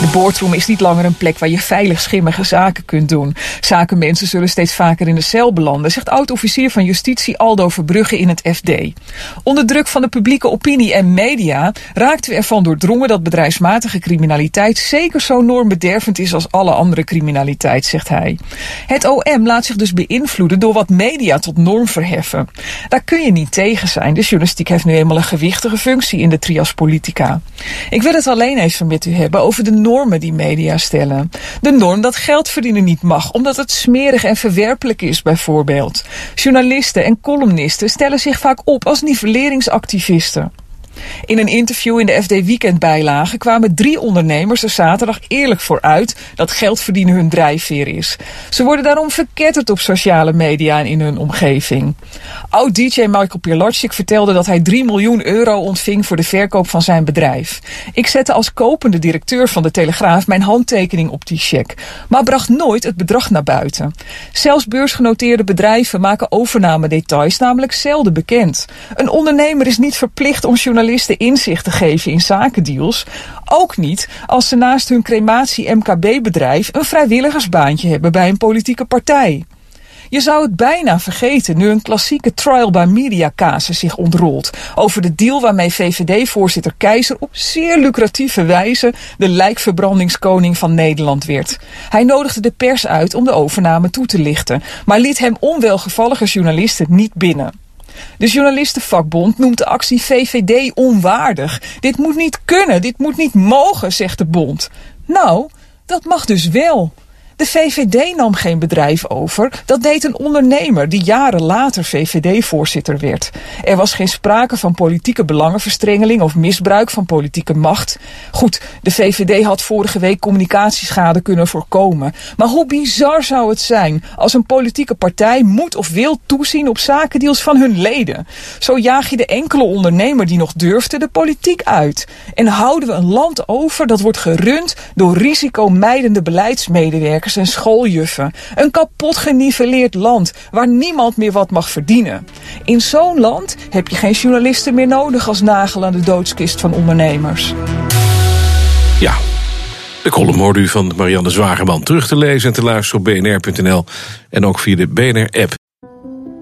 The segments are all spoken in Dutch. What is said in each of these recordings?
De boardroom is niet langer een plek waar je veilig schimmige zaken kunt doen. Zakenmensen zullen steeds vaker in de cel belanden, zegt oud-officier van justitie Aldo Verbrugge in het FD. Onder druk van de publieke opinie en media raakten we ervan doordrongen dat bedrijfsmatige criminaliteit zeker zo normbedervend is als alle andere criminaliteit, zegt hij. Het OM laat zich dus beïnvloeden door wat media tot norm verheffen. Daar kun je niet tegen zijn. De journalistiek heeft nu eenmaal een gewichtige functie in de trias politica. Ik wil het alleen even met u hebben over de normen die media stellen. De norm dat geld verdienen niet mag, omdat het smerig en verwerpelijk is, bijvoorbeeld. Journalisten en columnisten stellen zich vaak op als nivelleringsactivisten. In een interview in de FD Weekendbijlage kwamen drie ondernemers er zaterdag eerlijk voor uit dat geld verdienen hun drijfveer is. Ze worden daarom verketterd op sociale media en in hun omgeving. Oud-DJ Michael Pilarczyk vertelde dat hij 3 miljoen euro ontving voor de verkoop van zijn bedrijf. Ik zette als kopende directeur van de Telegraaf mijn handtekening op die cheque, maar bracht nooit het bedrag naar buiten. Zelfs beursgenoteerde bedrijven maken overnamedetails namelijk zelden bekend. Een ondernemer is niet verplicht om journalisten journalisten inzicht te geven in zakendeals. Ook niet als ze naast hun crematie-MKB-bedrijf een vrijwilligersbaantje hebben bij een politieke partij. Je zou het bijna vergeten nu een klassieke trial by media casus zich ontrolt over de deal waarmee VVD-voorzitter Keizer op zeer lucratieve wijze de lijkverbrandingskoning van Nederland werd. Hij nodigde de pers uit om de overname toe te lichten, maar liet hem onwelgevallige journalisten niet binnen. De journalistenvakbond noemt de actie VVD onwaardig. Dit moet niet kunnen, dit moet niet mogen, zegt de bond. Nou, dat mag dus wel. De VVD nam geen bedrijf over. Dat deed een ondernemer die jaren later VVD-voorzitter werd. Er was geen sprake van politieke belangenverstrengeling of misbruik van politieke macht. Goed, de VVD had vorige week communicatieschade kunnen voorkomen. Maar hoe bizar zou het zijn als een politieke partij moet of wil toezien op zakendeals van hun leden? Zo jaag je de enkele ondernemer die nog durfde de politiek uit. En houden we een land over dat wordt gerund door risicomijdende beleidsmedewerkers en schooljuffen. Een kapot geniveleerd land waar niemand meer wat mag verdienen. In zo'n land heb je geen journalisten meer nodig als nagel aan de doodskist van ondernemers. Ja, de column hoorde u van Marianne Zwageman terug te lezen en te luisteren op bnr.nl en ook via de BNR-app.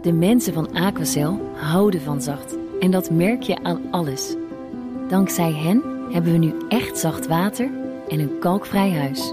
De mensen van Aquacel houden van zacht. En dat merk je aan alles. Dankzij hen hebben we nu echt zacht water en een kalkvrij huis.